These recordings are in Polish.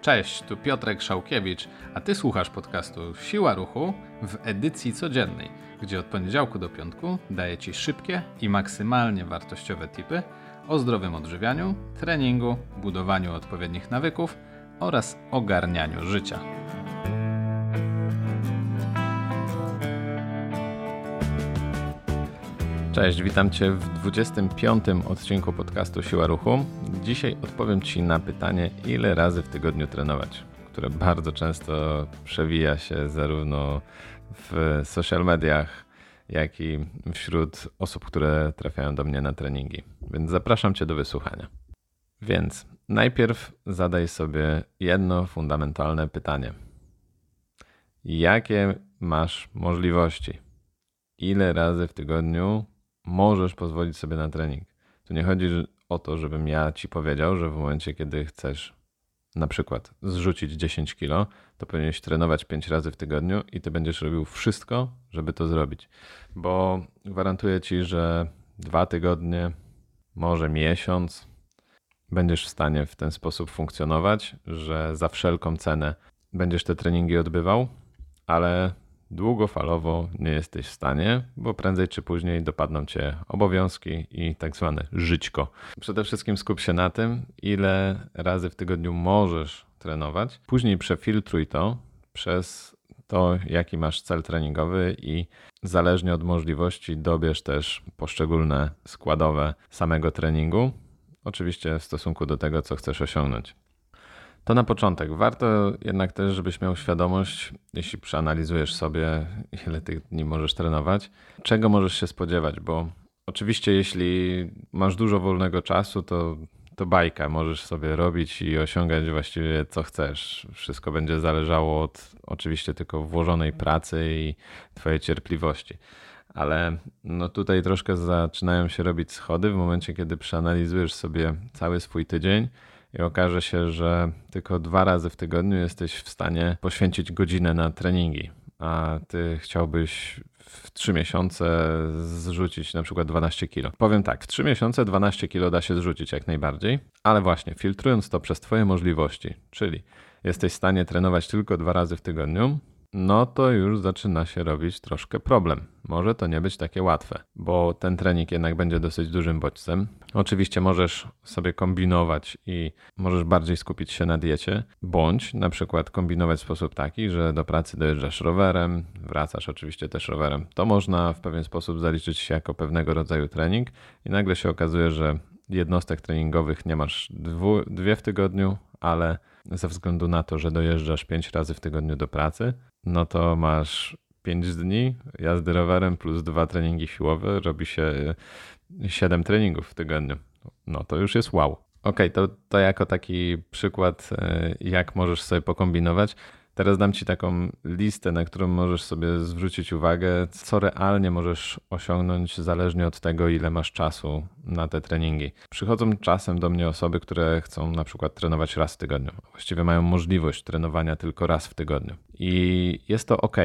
Cześć, tu Piotrek Szałkiewicz, a ty słuchasz podcastu Siła Ruchu w edycji codziennej, gdzie od poniedziałku do piątku daję ci szybkie i maksymalnie wartościowe tipy o zdrowym odżywianiu, treningu, budowaniu odpowiednich nawyków oraz ogarnianiu życia. Cześć, witam Cię w 25. odcinku podcastu Siła Ruchu. Dzisiaj odpowiem Ci na pytanie, ile razy w tygodniu trenować, które bardzo często przewija się zarówno w social mediach, jak i wśród osób, które trafiają do mnie na treningi. Więc zapraszam Cię do wysłuchania. Więc najpierw zadaj sobie jedno fundamentalne pytanie. Jakie masz możliwości? Ile razy w tygodniu możesz pozwolić sobie na trening. Tu nie chodzi o to, żebym ja ci powiedział, że w momencie, kiedy chcesz na przykład zrzucić 10 kilo, to powinieneś trenować 5 razy w tygodniu i ty będziesz robił wszystko, żeby to zrobić. Bo gwarantuję ci, że dwa tygodnie, może miesiąc, będziesz w stanie w ten sposób funkcjonować, że za wszelką cenę będziesz te treningi odbywał, ale długofalowo nie jesteś w stanie, bo prędzej czy później dopadną cię obowiązki i tak zwane żyćko. Przede wszystkim skup się na tym, ile razy w tygodniu możesz trenować. Później przefiltruj to przez to, jaki masz cel treningowy i zależnie od możliwości dobierz też poszczególne składowe samego treningu. Oczywiście w stosunku do tego, co chcesz osiągnąć. To na początek. Warto jednak też, żebyś miał świadomość, jeśli przeanalizujesz sobie, ile tych dni możesz trenować, czego możesz się spodziewać, bo oczywiście, jeśli masz dużo wolnego czasu, to, to bajka możesz sobie robić i osiągać właściwie co chcesz. Wszystko będzie zależało od oczywiście tylko włożonej pracy i Twojej cierpliwości. Ale no tutaj troszkę zaczynają się robić schody w momencie, kiedy przeanalizujesz sobie cały swój tydzień i okaże się, że tylko dwa razy w tygodniu jesteś w stanie poświęcić godzinę na treningi, a ty chciałbyś w 3 miesiące zrzucić na przykład 12 kilo. Powiem tak, w 3 miesiące 12 kilo da się zrzucić jak najbardziej, ale właśnie filtrując to przez Twoje możliwości, czyli jesteś w stanie trenować tylko dwa razy w tygodniu, no to już zaczyna się robić troszkę problem. Może to nie być takie łatwe, bo ten trening jednak będzie dosyć dużym bodźcem. Oczywiście możesz sobie kombinować i możesz bardziej skupić się na diecie, bądź na przykład kombinować w sposób taki, że do pracy dojeżdżasz rowerem, wracasz oczywiście też rowerem. To można w pewien sposób zaliczyć się jako pewnego rodzaju trening i nagle się okazuje, że jednostek treningowych nie masz dwu, dwie w tygodniu, ale ze względu na to, że dojeżdżasz pięć razy w tygodniu do pracy, no to masz 5 dni jazdy rowerem plus dwa treningi siłowe, robi się 7 treningów w tygodniu. No to już jest wow. Ok, to, to jako taki przykład, e, jak możesz sobie pokombinować. Teraz dam Ci taką listę, na którą możesz sobie zwrócić uwagę, co realnie możesz osiągnąć, zależnie od tego, ile masz czasu na te treningi. Przychodzą czasem do mnie osoby, które chcą na przykład trenować raz w tygodniu. Właściwie mają możliwość trenowania tylko raz w tygodniu. I jest to ok,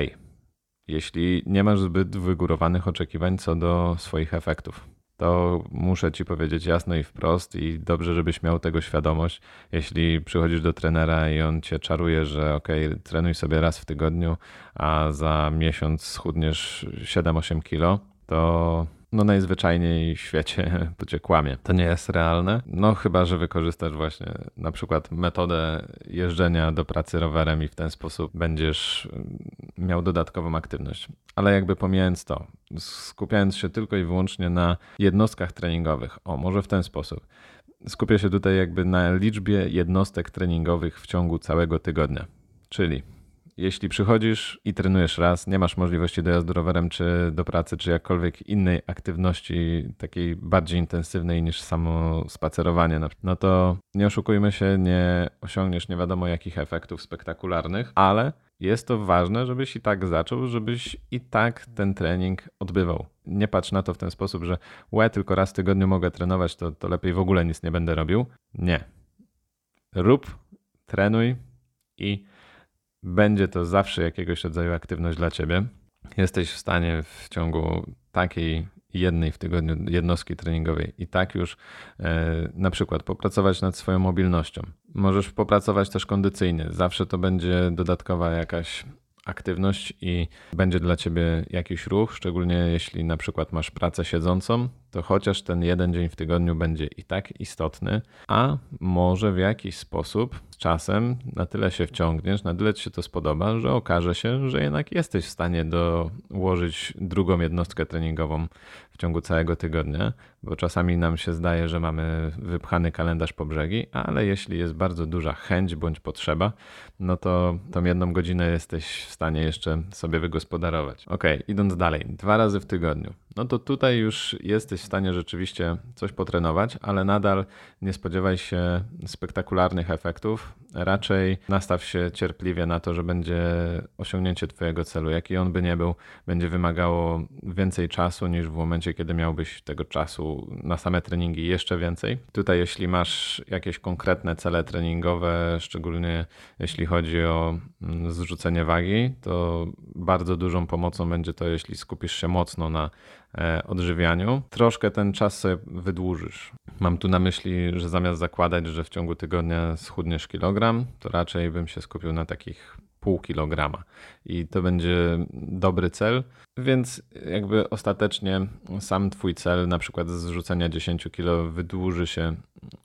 jeśli nie masz zbyt wygórowanych oczekiwań co do swoich efektów to muszę ci powiedzieć jasno i wprost i dobrze, żebyś miał tego świadomość. Jeśli przychodzisz do trenera i on cię czaruje, że ok, trenuj sobie raz w tygodniu, a za miesiąc schudniesz 7-8 kilo, to no najzwyczajniej w świecie cię kłamie. To nie jest realne. No chyba, że wykorzystasz właśnie na przykład metodę jeżdżenia do pracy rowerem i w ten sposób będziesz mm, miał dodatkową aktywność. Ale jakby pomijając to, skupiając się tylko i wyłącznie na jednostkach treningowych, o może w ten sposób. Skupię się tutaj jakby na liczbie jednostek treningowych w ciągu całego tygodnia. Czyli jeśli przychodzisz i trenujesz raz, nie masz możliwości dojazdu rowerem czy do pracy, czy jakkolwiek innej aktywności, takiej bardziej intensywnej niż samo spacerowanie, no to nie oszukujmy się, nie osiągniesz nie wiadomo jakich efektów spektakularnych, ale jest to ważne, żebyś i tak zaczął, żebyś i tak ten trening odbywał. Nie patrz na to w ten sposób, że łe, tylko raz w tygodniu mogę trenować, to, to lepiej w ogóle nic nie będę robił. Nie. Rób, trenuj i będzie to zawsze jakiegoś rodzaju aktywność dla ciebie. Jesteś w stanie w ciągu takiej jednej w tygodniu jednostki treningowej i tak już e, na przykład popracować nad swoją mobilnością. Możesz popracować też kondycyjnie. Zawsze to będzie dodatkowa jakaś aktywność i będzie dla ciebie jakiś ruch, szczególnie jeśli na przykład masz pracę siedzącą, to chociaż ten jeden dzień w tygodniu będzie i tak istotny, a może w jakiś sposób z czasem na tyle się wciągniesz, na tyle ci się to spodoba, że okaże się, że jednak jesteś w stanie dołożyć drugą jednostkę treningową w ciągu całego tygodnia, bo czasami nam się zdaje, że mamy wypchany kalendarz po brzegi, ale jeśli jest bardzo duża chęć bądź potrzeba, no to tą jedną godzinę jesteś w stanie jeszcze sobie wygospodarować. Ok, idąc dalej, dwa razy w tygodniu no to tutaj już jesteś w stanie rzeczywiście coś potrenować, ale nadal nie spodziewaj się spektakularnych efektów. Raczej nastaw się cierpliwie na to, że będzie osiągnięcie Twojego celu, jaki on by nie był, będzie wymagało więcej czasu niż w momencie, kiedy miałbyś tego czasu na same treningi jeszcze więcej. Tutaj, jeśli masz jakieś konkretne cele treningowe, szczególnie jeśli chodzi o mm, zrzucenie wagi, to bardzo dużą pomocą będzie to, jeśli skupisz się mocno na odżywianiu, troszkę ten czas sobie wydłużysz. Mam tu na myśli, że zamiast zakładać, że w ciągu tygodnia schudniesz kilogram, to raczej bym się skupił na takich pół kilograma i to będzie dobry cel, więc jakby ostatecznie sam twój cel, na przykład zrzucenia 10 kilo wydłuży się,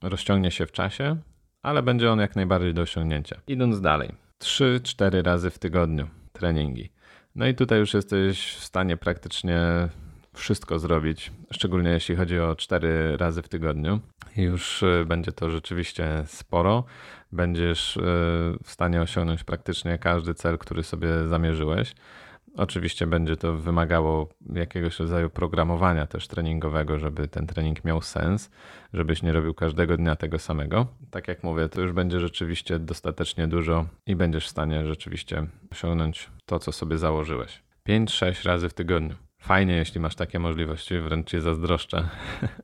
rozciągnie się w czasie, ale będzie on jak najbardziej do osiągnięcia. Idąc dalej, 3-4 razy w tygodniu treningi. No i tutaj już jesteś w stanie praktycznie wszystko zrobić, szczególnie jeśli chodzi o 4 razy w tygodniu. Już y, będzie to rzeczywiście sporo. Będziesz y, w stanie osiągnąć praktycznie każdy cel, który sobie zamierzyłeś. Oczywiście będzie to wymagało jakiegoś rodzaju programowania też treningowego, żeby ten trening miał sens, żebyś nie robił każdego dnia tego samego. Tak jak mówię, to już będzie rzeczywiście dostatecznie dużo i będziesz w stanie rzeczywiście osiągnąć to, co sobie założyłeś. 5-6 razy w tygodniu. Fajnie, jeśli masz takie możliwości, wręcz cię zazdroszczę.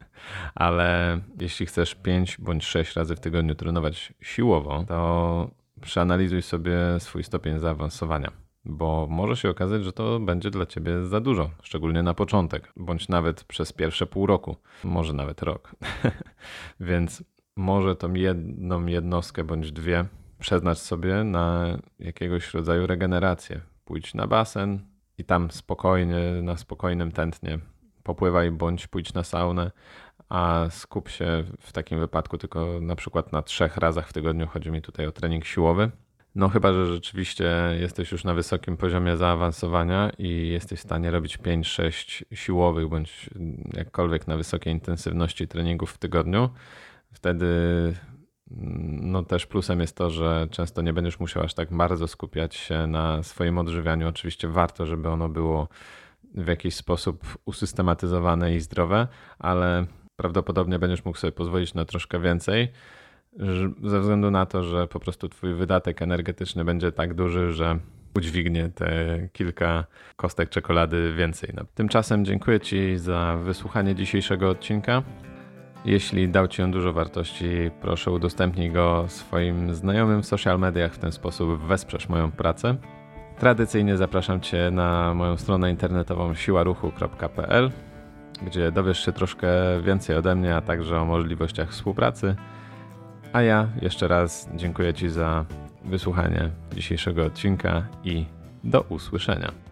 Ale jeśli chcesz 5 bądź 6 razy w tygodniu trenować siłowo, to przeanalizuj sobie swój stopień zaawansowania, bo może się okazać, że to będzie dla ciebie za dużo, szczególnie na początek, bądź nawet przez pierwsze pół roku, może nawet rok. Więc może tą jedną jednostkę bądź dwie przeznacz sobie na jakiegoś rodzaju regenerację. Pójdź na basen, i tam spokojnie, na spokojnym tętnie popływaj bądź pójdź na saunę, a skup się w takim wypadku tylko na przykład na trzech razach w tygodniu. Chodzi mi tutaj o trening siłowy. No chyba, że rzeczywiście jesteś już na wysokim poziomie zaawansowania i jesteś w stanie robić 5-6 siłowych bądź jakkolwiek na wysokiej intensywności treningów w tygodniu. Wtedy no też plusem jest to, że często nie będziesz musiał aż tak bardzo skupiać się na swoim odżywianiu. Oczywiście warto, żeby ono było w jakiś sposób usystematyzowane i zdrowe, ale prawdopodobnie będziesz mógł sobie pozwolić na troszkę więcej, ze względu na to, że po prostu twój wydatek energetyczny będzie tak duży, że udźwignie te kilka kostek czekolady więcej. No, tymczasem dziękuję Ci za wysłuchanie dzisiejszego odcinka. Jeśli dał Ci on dużo wartości, proszę udostępnij go swoim znajomym w social mediach, w ten sposób wesprzesz moją pracę. Tradycyjnie zapraszam Cię na moją stronę internetową siłaruchu.pl, gdzie dowiesz się troszkę więcej ode mnie, a także o możliwościach współpracy. A ja jeszcze raz dziękuję Ci za wysłuchanie dzisiejszego odcinka i do usłyszenia.